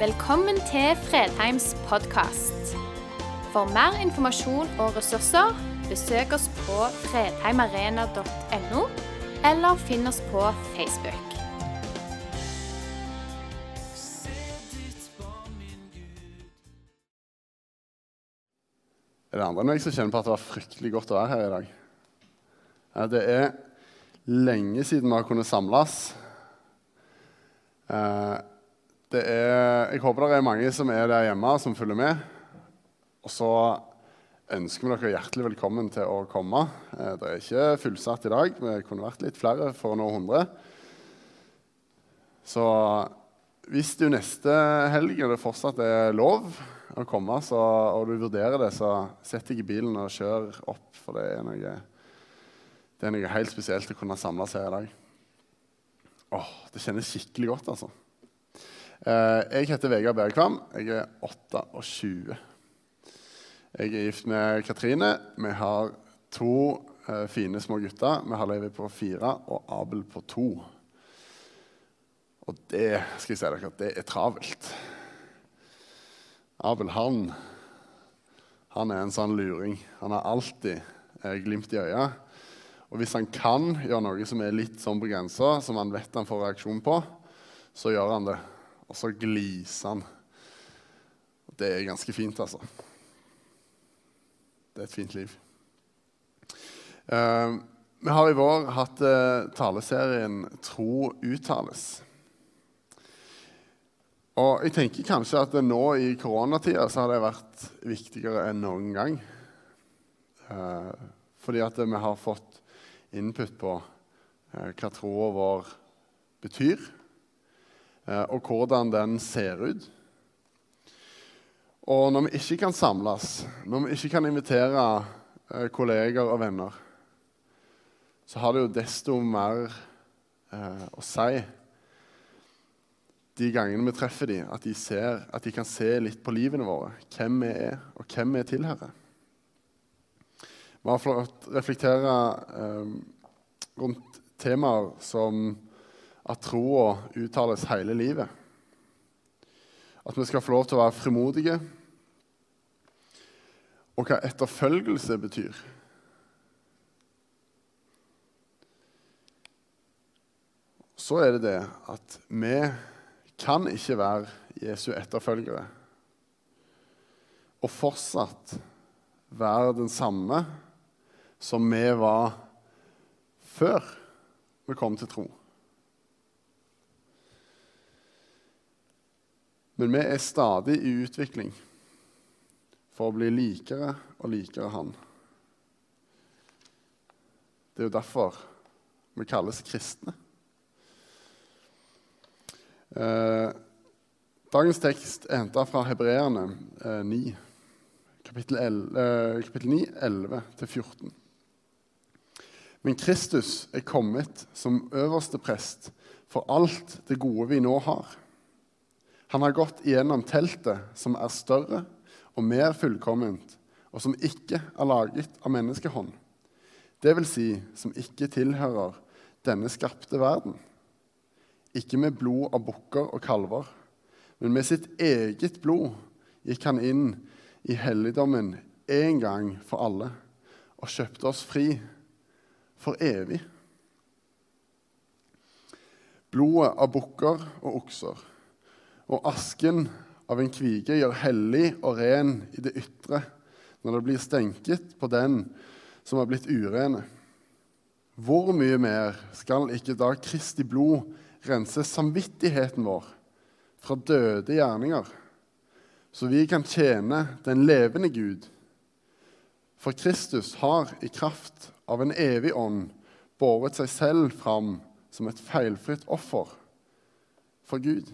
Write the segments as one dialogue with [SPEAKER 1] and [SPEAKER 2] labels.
[SPEAKER 1] Velkommen til Fredheims podkast. For mer informasjon og ressurser, besøk oss på fredheimarena.no, eller finn oss på Facebook.
[SPEAKER 2] Er det andre enn meg som kjenner på at det var fryktelig godt å være her i dag? Det er lenge siden vi har kunnet samles. Det er, jeg håper det er mange som er der hjemme, som følger med. Og så ønsker vi dere hjertelig velkommen til å komme. Eh, det er ikke fullsatt i dag. Vi kunne vært litt flere for å nå 100. Så hvis du neste helg og det fortsatt er lov å komme, så, og du vurderer det, så sett deg i bilen og kjør opp. For det er noe, det er noe helt spesielt å kunne samles her i dag. Åh, det kjennes skikkelig godt, altså. Eh, jeg heter Vegard Bergkvam. Jeg er 28. Jeg er gift med Katrine. Vi har to eh, fine små gutter. Vi har Levi på fire og Abel på to. Og det skal jeg si dere, det er travelt. Abel han, han er en sånn luring. Han har alltid eh, glimt i øyet. Og hvis han kan gjøre noe som er litt sånn på grensa, som han vet han får reaksjon på, så gjør han det. Og så gliser han. Det er ganske fint, altså. Det er et fint liv. Eh, vi har i vår hatt eh, taleserien 'Tro uttales'. Og jeg tenker kanskje at nå i koronatida så har det vært viktigere enn noen gang. Eh, fordi at vi har fått input på eh, hva troa vår betyr, og hvordan den ser ut. Og når vi ikke kan samles, når vi ikke kan invitere eh, kolleger og venner, så har det jo desto mer eh, å si de gangene vi treffer dem, at de, ser, at de kan se litt på livene våre, hvem vi er, og hvem vi tilhører. Vi har fått reflektere eh, rundt temaer som at troa uttales hele livet. At vi skal få lov til å være frimodige. Og hva etterfølgelse betyr. Så er det det at vi kan ikke være Jesu etterfølgere og fortsatt være den samme som vi var før vi kom til tro. Men vi er stadig i utvikling for å bli likere og likere Han. Det er jo derfor vi kalles kristne. Eh, dagens tekst er henta fra Hebreerne eh, 9, kapittel, 11, eh, kapittel 9, 11-14. Men Kristus er kommet som øverste prest for alt det gode vi nå har. Han har gått igjennom teltet, som er større og mer fullkomment, og som ikke er laget av menneskehånd. Det vil si, som ikke tilhører denne skapte verden. Ikke med blod av bukker og kalver, men med sitt eget blod gikk han inn i helligdommen en gang for alle og kjøpte oss fri for evig. Blodet av bukker og okser og asken av en kvige gjør hellig og ren i det ytre når det blir stenket på den som har blitt urene. Hvor mye mer skal ikke da Kristi blod rense samvittigheten vår fra døde gjerninger, så vi kan tjene den levende Gud. For Kristus har i kraft av en evig ånd båret seg selv fram som et feilfritt offer for Gud.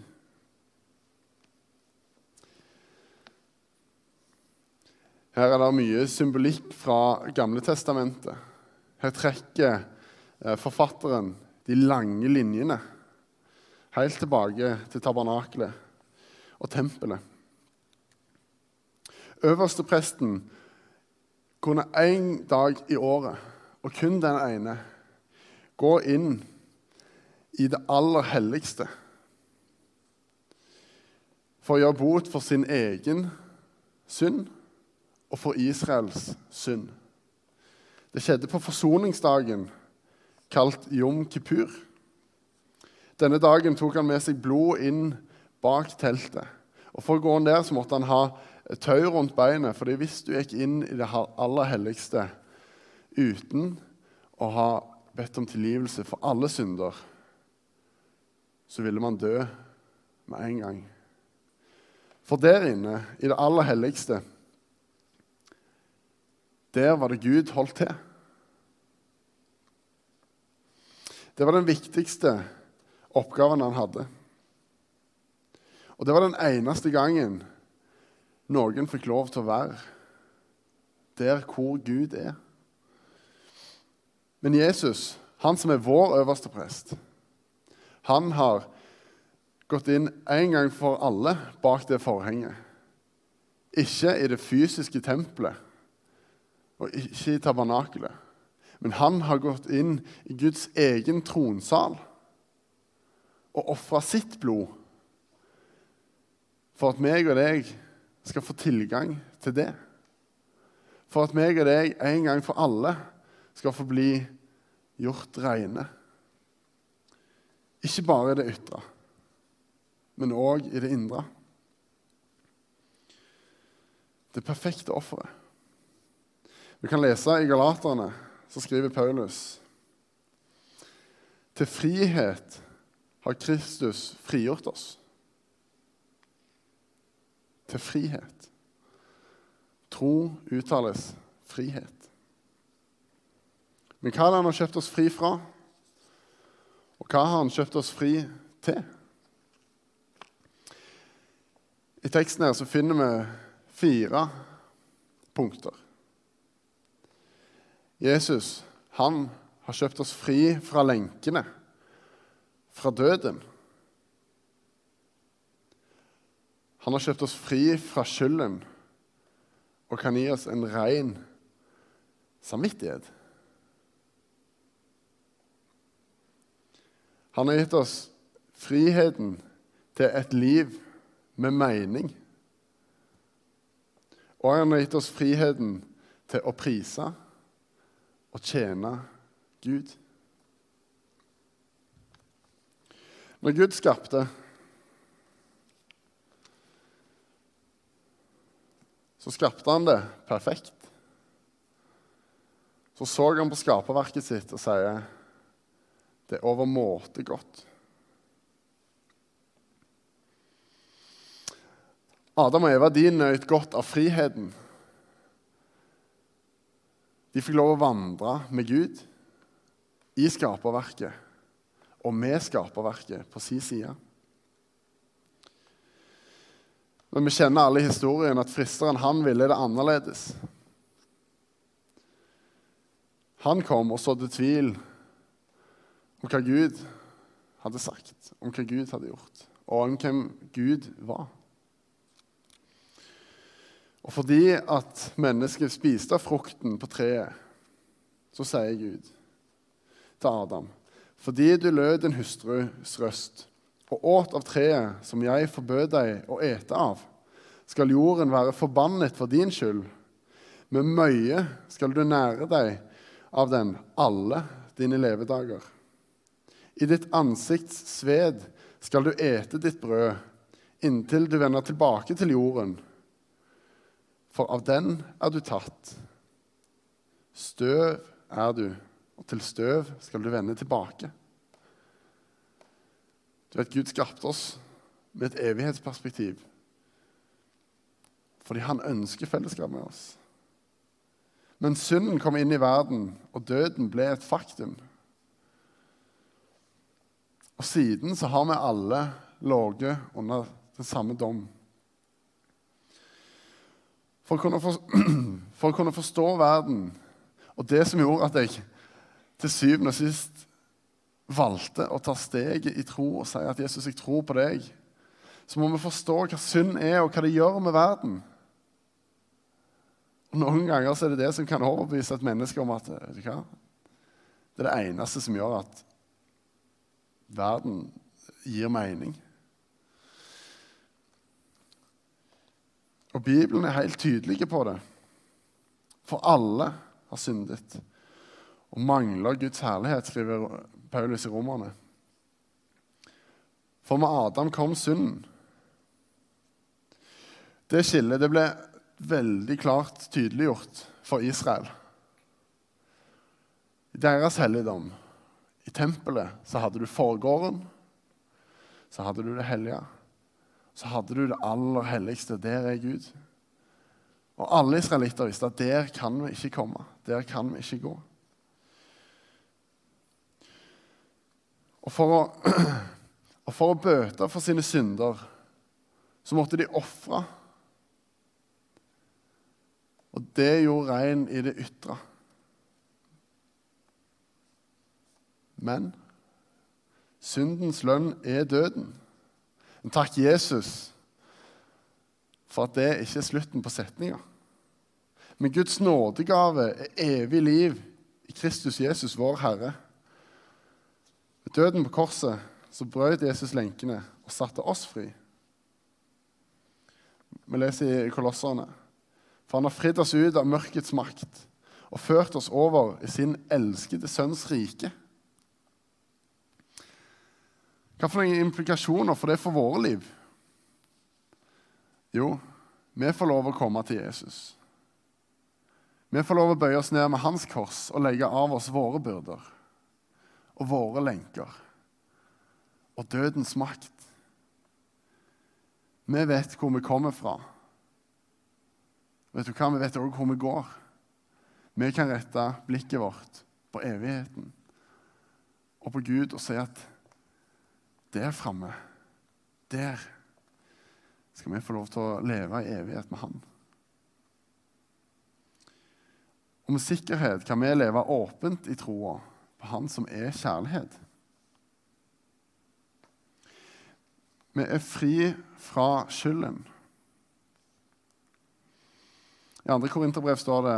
[SPEAKER 2] Her er det mye symbolikk fra Gamle testamentet. Her trekker eh, forfatteren de lange linjene helt tilbake til tabernakelet og tempelet. Øverstepresten kunne én dag i året, og kun den ene, gå inn i det aller helligste for å gjøre bot for sin egen synd og for Israels synd. Det skjedde på forsoningsdagen, kalt Jom Kippur. Denne dagen tok han med seg blod inn bak teltet. Og For å gå ned så måtte han ha tau rundt beinet, for hvis du gikk inn i det aller helligste uten å ha bedt om tilgivelse for alle synder, så ville man dø med en gang. For der inne, i det aller helligste, der var det Gud holdt til. Det var den viktigste oppgaven han hadde. Og det var den eneste gangen noen fikk lov til å være der hvor Gud er. Men Jesus, han som er vår øverste prest, han har gått inn en gang for alle bak det forhenget. Ikke i det fysiske tempelet og ikke i tabernakelet. Men han har gått inn i Guds egen tronsal og ofra sitt blod for at meg og deg skal få tilgang til det. For at meg og deg en gang for alle skal få bli gjort reine. Ikke bare i det ytre, men òg i det indre. Det perfekte offeret. Vi kan lese i Galaterne, så skriver Paulus Til frihet har Kristus frigjort oss. Til frihet. Tro uttales frihet. Men hva det han har kjøpt oss fri fra? Og hva har han kjøpt oss fri til? I teksten her så finner vi fire punkter. Jesus han har kjøpt oss fri fra lenkene, fra døden. Han har kjøpt oss fri fra skylden og kan gi oss en ren samvittighet. Han har gitt oss friheten til et liv med mening. Og han har gitt oss friheten til å prise og tjene Gud. Når Gud skapte, så skapte han det perfekt. Så så han på skaperverket sitt og sier det er overmåte godt. Adam og Eva de nøt godt av friheten. De fikk lov å vandre med Gud i skaperverket og med skaperverket på sin side. Men vi kjenner alle historien at fristeren han ville det annerledes. Han kom og sådde tvil om hva Gud hadde sagt, om hva Gud hadde gjort, og om hvem Gud var. Og fordi at mennesket spiste av frukten på treet, så sier Gud til Adam fordi du lød din hustrus røst og åt av treet som jeg forbød deg å ete av, skal jorden være forbannet for din skyld. Med møye skal du nære deg av den alle dine levedager. I ditt ansikts sved skal du ete ditt brød inntil du vender tilbake til jorden for av den er du tatt. Støv er du, og til støv skal du vende tilbake. Du vet, Gud skapte oss med et evighetsperspektiv fordi han ønsker fellesskap med oss. Men synden kom inn i verden, og døden ble et faktum. Og siden så har vi alle ligget under den samme dom. For å, kunne for å kunne forstå verden og det som gjorde at jeg til syvende og sist valgte å ta steget i tro og si at Jesus, jeg tror på deg, så må vi forstå hva synd er, og hva det gjør med verden. Og Noen ganger er det det som kan overbevise et menneske om at vet du hva? det er det eneste som gjør at verden gir mening. Og Bibelen er helt tydelig på det. For alle har syndet og mangler Guds herlighet, skriver Paulus i Romerne. For med Adam kom synden. Det skillet det ble veldig klart tydeliggjort for Israel. I deres helligdom, i tempelet, så hadde du forgården. Så hadde du det hellige. Så hadde du det aller helligste. Der er Gud. Og alle israelitter visste at der kan vi ikke komme. Der kan vi ikke gå. Og for å, og for å bøte for sine synder så måtte de ofre. Og det gjorde rein i det ytre. Men syndens lønn er døden. Men takk Jesus for at det ikke er slutten på setninga. Men Guds nådegave er evig liv i Kristus Jesus, vår Herre. Ved døden på korset så brøt Jesus lenkene og satte oss fri. Vi leser i Kolosserne. For han har fridd oss ut av mørkets makt og ført oss over i sin elskede sønns rike. Hva for noen implikasjoner får det for våre liv? Jo, vi får lov å komme til Jesus. Vi får lov å bøye oss ned med hans kors og legge av oss våre byrder og våre lenker og dødens makt. Vi vet hvor vi kommer fra. Vet du hva? Vi vet også hvor vi går. Vi kan rette blikket vårt på evigheten og på Gud og si at der framme, der skal vi få lov til å leve i evighet med Han. Med sikkerhet kan vi leve åpent i troa på Han som er kjærlighet. Vi er fri fra skylden. I 2. Korinterbrev står det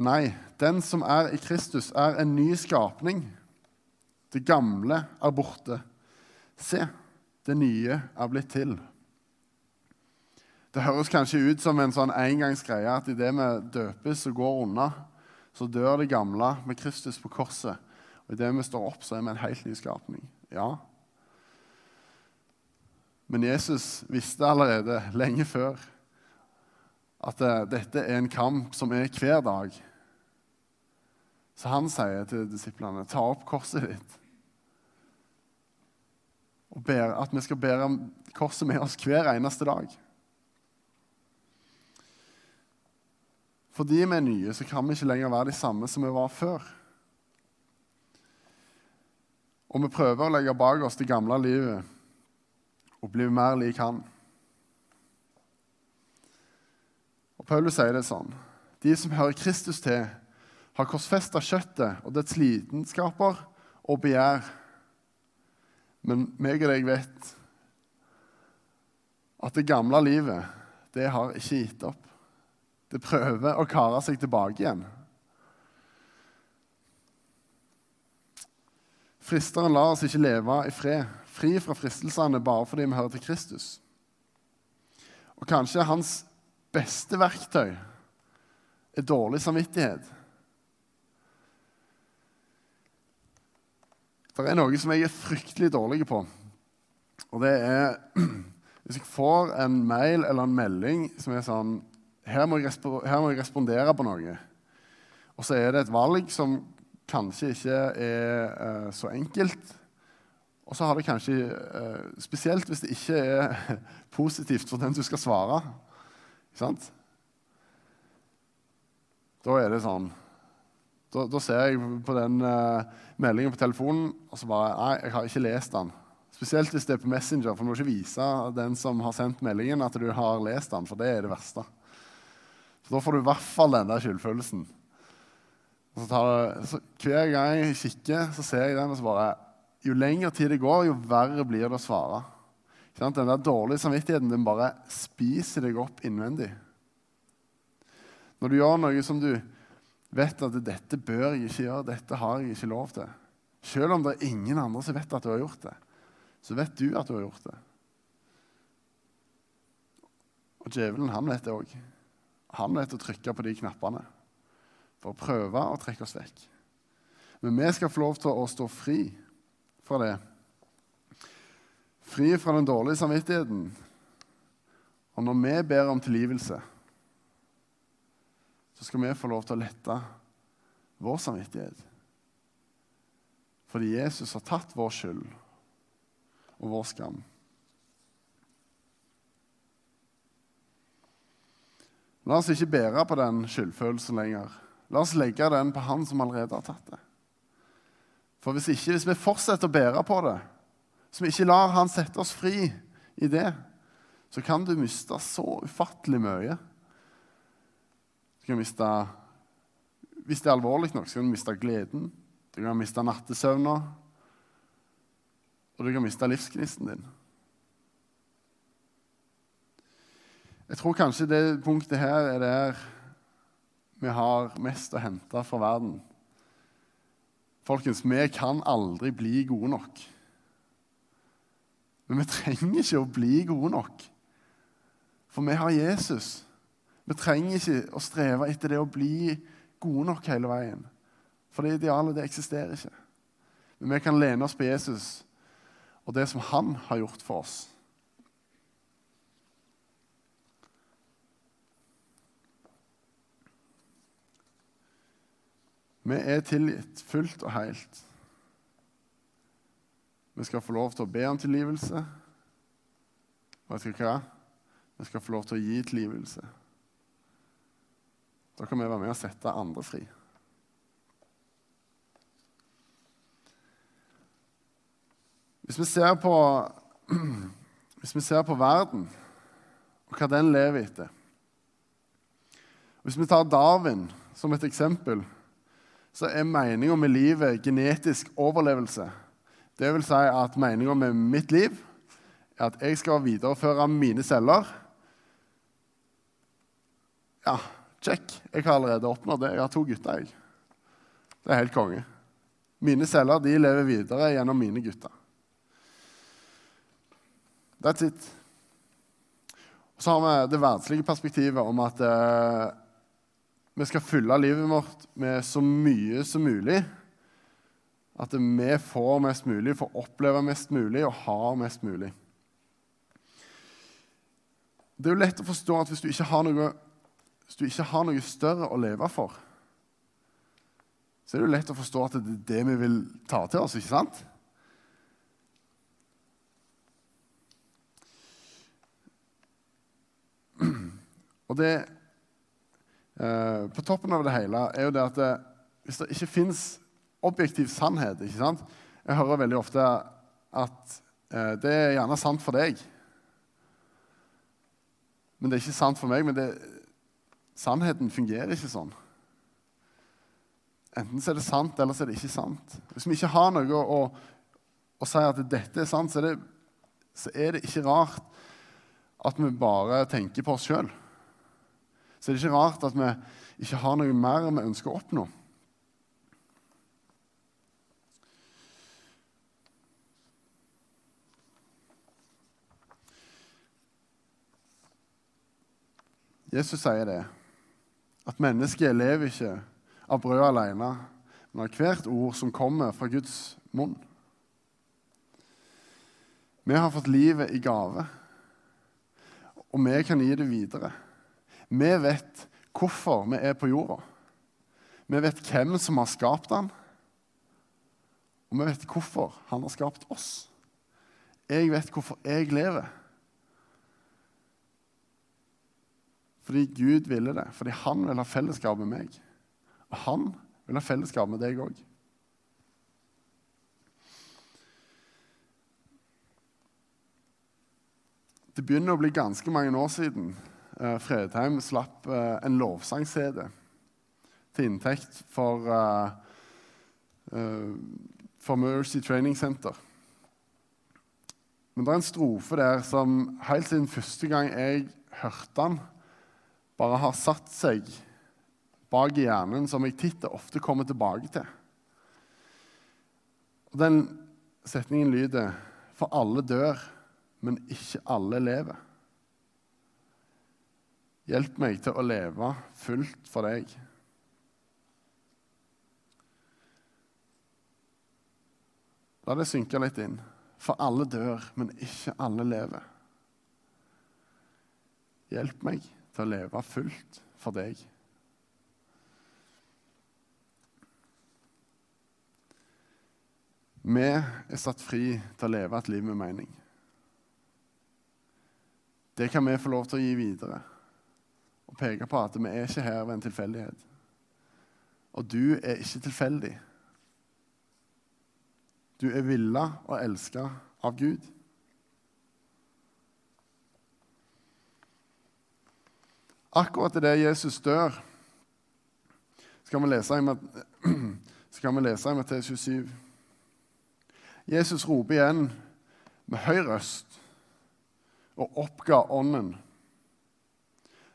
[SPEAKER 2] Nei, den som er i Kristus, er en ny skapning. Det gamle er borte. Se, det nye er blitt til. Det høres kanskje ut som en sånn engangsgreie at idet vi døpes og går unna, så dør det gamle med Kristus på korset. Og idet vi står opp, så er vi en helt ny skapning. Ja. Men Jesus visste allerede lenge før at dette er en kamp som er hver dag. Så han sier til disiplene, ta opp korset ditt. Ber, at vi skal bære korset med oss hver eneste dag. Fordi vi er nye, så kan vi ikke lenger være de samme som vi var før. Og vi prøver å legge bak oss det gamle livet og bli mer lik han. Og Paulus sier det sånn.: De som hører Kristus til, har korsfesta kjøttet og dets lidenskaper og begjær. Men meg og deg vet at det gamle livet, det har ikke gitt opp. Det prøver å kare seg tilbake igjen. Fristeren lar oss ikke leve i fred, fri fra fristelsene bare fordi vi hører til Kristus. Og kanskje hans beste verktøy er dårlig samvittighet. Det er noe som jeg er fryktelig dårlig på. Og det er hvis jeg får en mail eller en melding som er sånn her må, her må, jeg respondere på noe. Og så er det et valg som kanskje ikke er uh, så enkelt. Og så har det kanskje uh, Spesielt hvis det ikke er positivt for den du skal svare. Ikke sant? Da er det sånn Da, da ser jeg på den uh, meldingen på telefonen, og så bare Nei, jeg har ikke lest den. Spesielt hvis det er på Messenger, for du må ikke vise den som har sendt meldingen, at du har lest den, for det er det verste. Så da får du i hvert fall den der skyldfølelsen. Og så det, så hver gang jeg kikker, så ser jeg den, og så bare Jo lengre tid det går, jo verre blir det å svare. Den der dårlige samvittigheten den bare spiser deg opp innvendig. Når du gjør noe som du vet at 'dette bør jeg ikke gjøre', 'dette har jeg ikke lov til', selv om det er ingen andre som vet at du har gjort det, så vet du at du har gjort det. Og djevelen han vet det òg. Han vet å trykke på de knappene for å prøve å trekke oss vekk. Men vi skal få lov til å stå fri fra det. Fri fra den dårlige samvittigheten. Og når vi ber om tilgivelse, så skal vi få lov til å lette vår samvittighet. Fordi Jesus har tatt vår skyld og vår skam. La oss ikke bære på den skyldfølelsen lenger. La oss legge den på Han som allerede har tatt det. For hvis ikke, hvis vi fortsetter å bære på det, som ikke lar Han sette oss fri i det, så kan du miste så ufattelig mye. Du kan miste, Hvis det er alvorlig nok, så kan du miste gleden, du kan miste nattesøvna, og du kan miste livsgnisten din. Jeg tror kanskje det punktet her er der vi har mest å hente fra verden. Folkens, vi kan aldri bli gode nok. Men vi trenger ikke å bli gode nok, for vi har Jesus. Vi trenger ikke å streve etter det å bli gode nok hele veien. For det idealet det eksisterer ikke. Men vi kan lene oss på Jesus og det som han har gjort for oss. Vi er tilgitt fullt og helt. Vi skal få lov til å be om tilgivelse. Vet dere hva? Vi skal få lov til å gi tilgivelse. Da kan vi være med og sette andre fri. Hvis vi ser på, vi ser på verden og hva den lever etter Hvis vi tar Darwin som et eksempel så er meninga med livet genetisk overlevelse. Det vil si at meninga med mitt liv er at jeg skal videreføre mine celler. Ja, check. Jeg har allerede oppnådd det. Jeg har to gutter. jeg. Det er helt konge. Mine celler de lever videre gjennom mine gutter. That's it. Så har vi det verdslige perspektivet om at eh, vi skal fylle livet vårt med så mye som mulig. At vi får mest mulig, får oppleve mest mulig og har mest mulig. Det er jo lett å forstå at hvis du ikke har noe, du ikke har noe større å leve for, så er det jo lett å forstå at det er det vi vil ta til oss, ikke sant? Og det Eh, på toppen av det hele er jo det at det, eh, hvis det ikke fins objektiv sannhet ikke sant? Jeg hører veldig ofte at eh, det er gjerne sant for deg. Men det er ikke sant for meg. Men det, sannheten fungerer ikke sånn. Enten så er det sant, eller så er det ikke sant. Hvis vi ikke har noe å, å si at dette er sant, så er, det, så er det ikke rart at vi bare tenker på oss sjøl så er det ikke rart at vi ikke har noe mer vi ønsker å oppnå. Jesus sier det, at mennesket lever ikke av brød alene, men av hvert ord som kommer fra Guds munn. Vi har fått livet i gave, og vi kan gi det videre. Vi vet hvorfor vi er på jorda. Vi vet hvem som har skapt den, og vi vet hvorfor han har skapt oss. Jeg vet hvorfor jeg lever. Fordi Gud ville det. Fordi han vil ha fellesskap med meg. Og han vil ha fellesskap med deg òg. Det begynner å bli ganske mange år siden uh, Fredheim slapp uh, en lovsang-CD til inntekt for, uh, for Mercy Training Center. Men det er en strofe der som helt siden første gang jeg hørte den, bare har satt seg bak i hjernen, som jeg titt og ofte kommer tilbake til. Og Den setningen lyder For alle dør, men ikke alle lever. Hjelp meg til å leve fullt for deg. La det synke litt inn. For alle dør, men ikke alle lever. Hjelp meg til å leve fullt for deg. Vi er satt fri til å leve et liv med mening. Det kan vi få lov til å gi videre og peke på at vi er ikke her ved en tilfeldighet. Og du er ikke tilfeldig. Du er villa og elska av Gud. Akkurat idet Jesus dør, skal vi lese i, Matteus 27. Jesus roper igjen med høy røst og oppga ånden.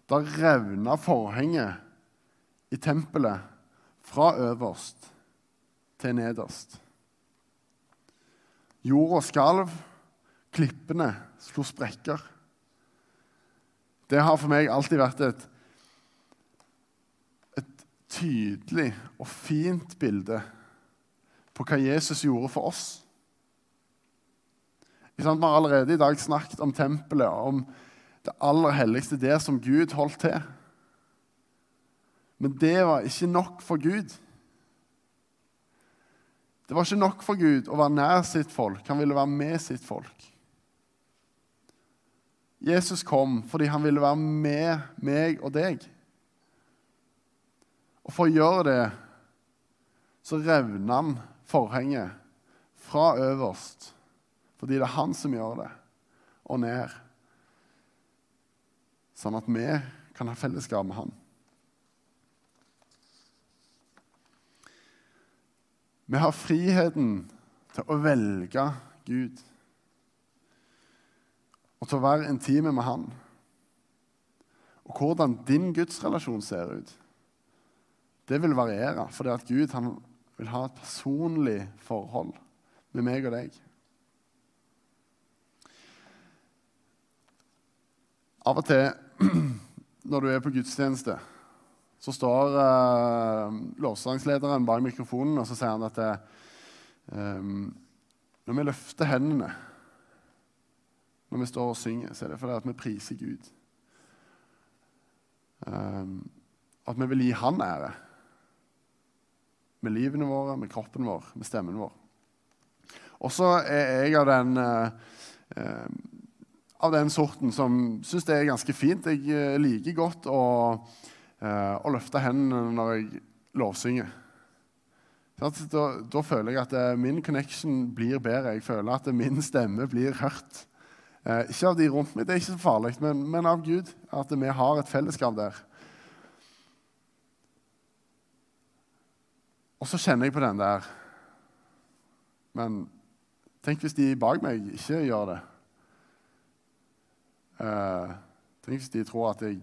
[SPEAKER 2] Da revna forhenget i tempelet fra øverst til nederst. Jorda skalv, klippene slo sprekker. Det har for meg alltid vært et, et tydelig og fint bilde på hva Jesus gjorde for oss. Vi har allerede i dag snakket om tempelet, om det aller helligste der som Gud holdt til. Men det var ikke nok for Gud. Det var ikke nok for Gud å være nær sitt folk. Han ville være med sitt folk. Jesus kom fordi han ville være med meg og deg. Og for å gjøre det så revner han forhenget fra øverst, fordi det er han som gjør det, og ned. Sånn at vi kan ha fellesskap med han. Vi har friheten til å velge Gud og til å være intime med Han. Og hvordan din gudsrelasjon ser ut, det vil variere, fordi at Gud vil ha et personlig forhold med meg og deg. Av og til når du er på gudstjeneste så står eh, lovsangslederen bak mikrofonen og så sier han at det, um, når vi løfter hendene når vi står og synger, så er det fordi at vi priser Gud. Um, at vi vil gi Han ære. Med livene våre, med kroppen vår, med stemmen vår. Og så er jeg av den, uh, av den sorten som syns det er ganske fint. Jeg liker godt å eh, og løfte hendene når jeg lovsynger. Da, da, føler jeg at eh, min connection blir bedre. Jeg føler at min stemme blir hørt. Eh, ikke av de rundt meg, det er ikke så farlig, men, men, av Gud. At vi har et fellesskap der. Og så kjenner jeg på den der Men tenk hvis de bak meg ikke gjør det. Eh, tenk hvis de tror at jeg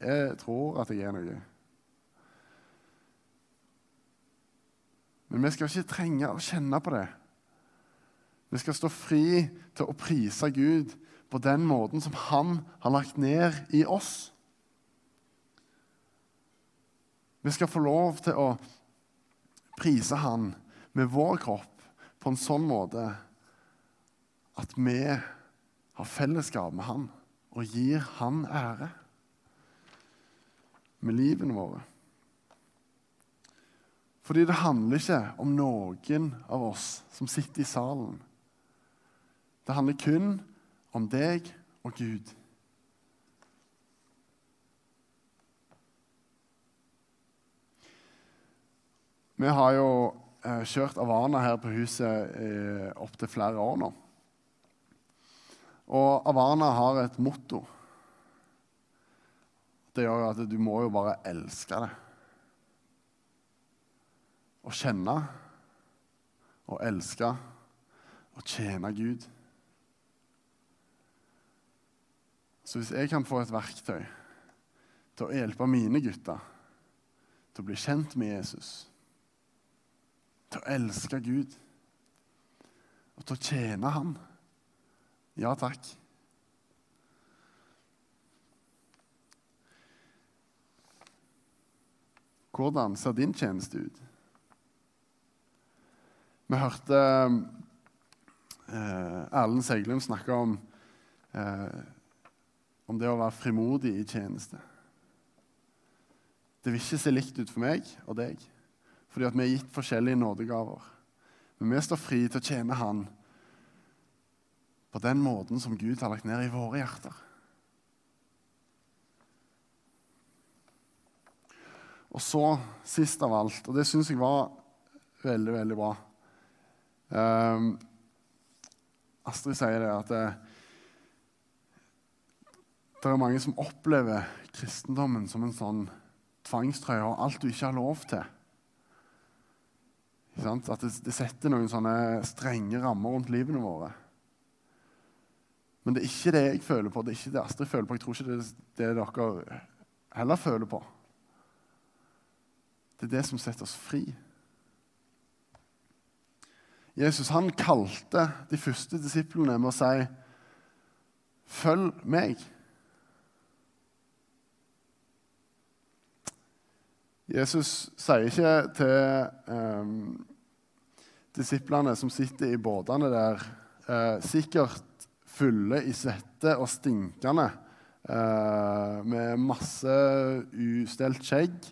[SPEAKER 2] jeg tror at jeg er noe. Men vi skal ikke trenge å kjenne på det. Vi skal stå fri til å prise Gud på den måten som Han har lagt ned i oss. Vi skal få lov til å prise Han med vår kropp på en sånn måte at vi har fellesskap med Han og gir Han ære med livene våre. Fordi det handler ikke om noen av oss som sitter i salen. Det handler kun om deg og Gud. Vi har jo eh, kjørt Avana her på huset eh, opptil flere år nå. Og Avana har et motto det gjør at du må jo bare elske det. Å kjenne og elske og tjene Gud. Så hvis jeg kan få et verktøy til å hjelpe mine gutter til å bli kjent med Jesus, til å elske Gud og til å tjene Han, ja takk. Hvordan ser din tjeneste ut? Vi hørte eh, Erlend Seglum snakke om, eh, om det å være frimodig i tjeneste. Det vil ikke se likt ut for meg og deg, fordi at vi er gitt forskjellige nådegaver. Men vi står fri til å tjene Han på den måten som Gud har lagt ned i våre hjerter. Og så, sist av alt, og det syns jeg var veldig, veldig bra um, Astrid sier det at det, er mange som opplever kristendommen som en sånn tvangstrøye og alt du ikke har lov til. At det, det, setter noen sånne strenge rammer rundt livene våre. Men det er ikke det jeg føler på, det er ikke det Astrid føler på. Jeg tror ikke det er det dere heller føler på. Det er det som setter oss fri. Jesus han kalte de første disiplene med å si 'Følg meg'. Jesus sier ikke til eh, disiplene som sitter i båtene der, eh, sikkert fulle i svette og stinkende, eh, med masse ustelt skjegg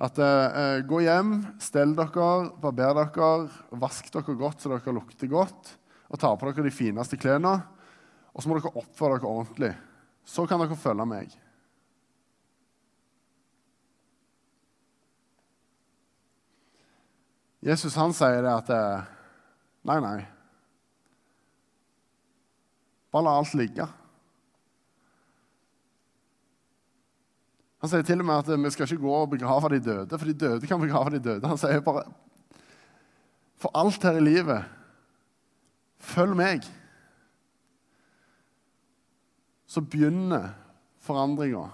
[SPEAKER 2] at eh, Gå hjem, stell dere, barber dere, vask dere godt så dere lukter godt, og ta på dere de fineste klærne. Og så må dere oppføre dere ordentlig. Så kan dere følge meg. Jesus han sier det at eh, Nei, nei. Bare la alt ligge. Han sier til og med at vi skal ikke gå og begrave de døde, for de døde kan begrave de døde. Han sier bare For alt her i livet følg meg. Så begynner forandringa.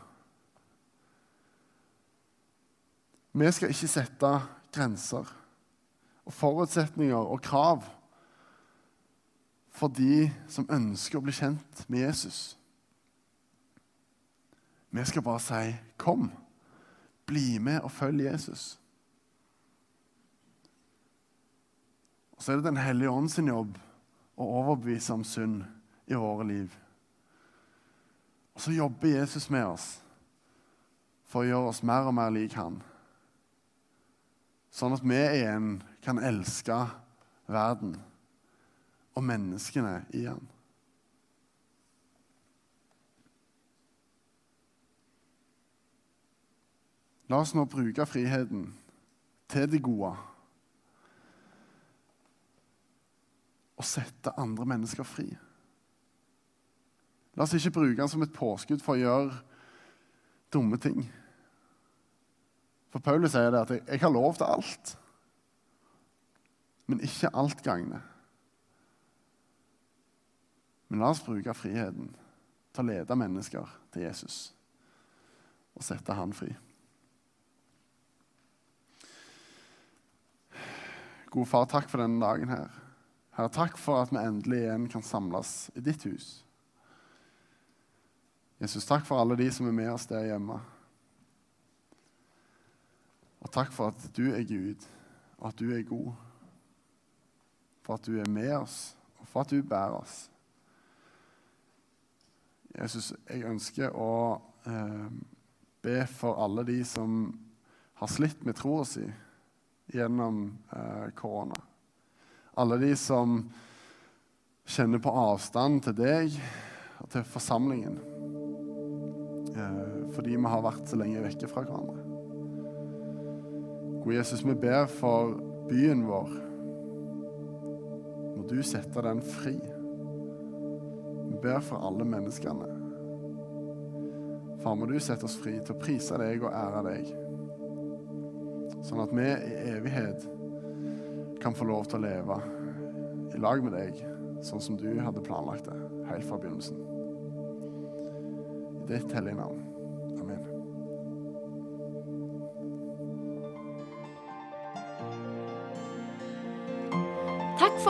[SPEAKER 2] Vi skal ikke sette grenser og forutsetninger og krav for de som ønsker å bli kjent med Jesus. Vi skal bare si 'kom'. Bli med og følg Jesus. Og Så er det Den hellige ånd sin jobb å overbevise om synd i våre liv. Og så jobber Jesus med oss for å gjøre oss mer og mer lik han. Sånn at vi igjen kan elske verden og menneskene i han. La oss nå bruke friheten til det gode. Og sette andre mennesker fri. La oss ikke bruke den som et påskudd for å gjøre dumme ting. For Paulus sier det at jeg, har lov til alt, men ikke alt gagner. Men la oss bruke friheten til å lede mennesker til Jesus og sette han fri. Gode far, takk for denne dagen her. Herre, takk for at vi endelig igjen kan samles i ditt hus. Jesus, takk for alle de som er med oss der hjemme. Og takk for at du er Gud, og at du er god. For at du er med oss, og for at du bærer oss. Jesus, jeg ønsker å eh, be for alle de som har slitt med troa si gjennom eh, korona. Alle de som kjenner på avstand til deg og til forsamlingen. Eh, fordi vi har vært så lenge vekke fra hverandre. God Jesus, vi ber for byen vår. Du sette den fri. Vi ber for alle menneskene. Far, må du sette oss fri til å prise deg og ære deg. Sånn at vi i evighet kan få lov til å leve i lag med deg, sånn som du hadde planlagt det helt fra begynnelsen. I ditt hellige navn.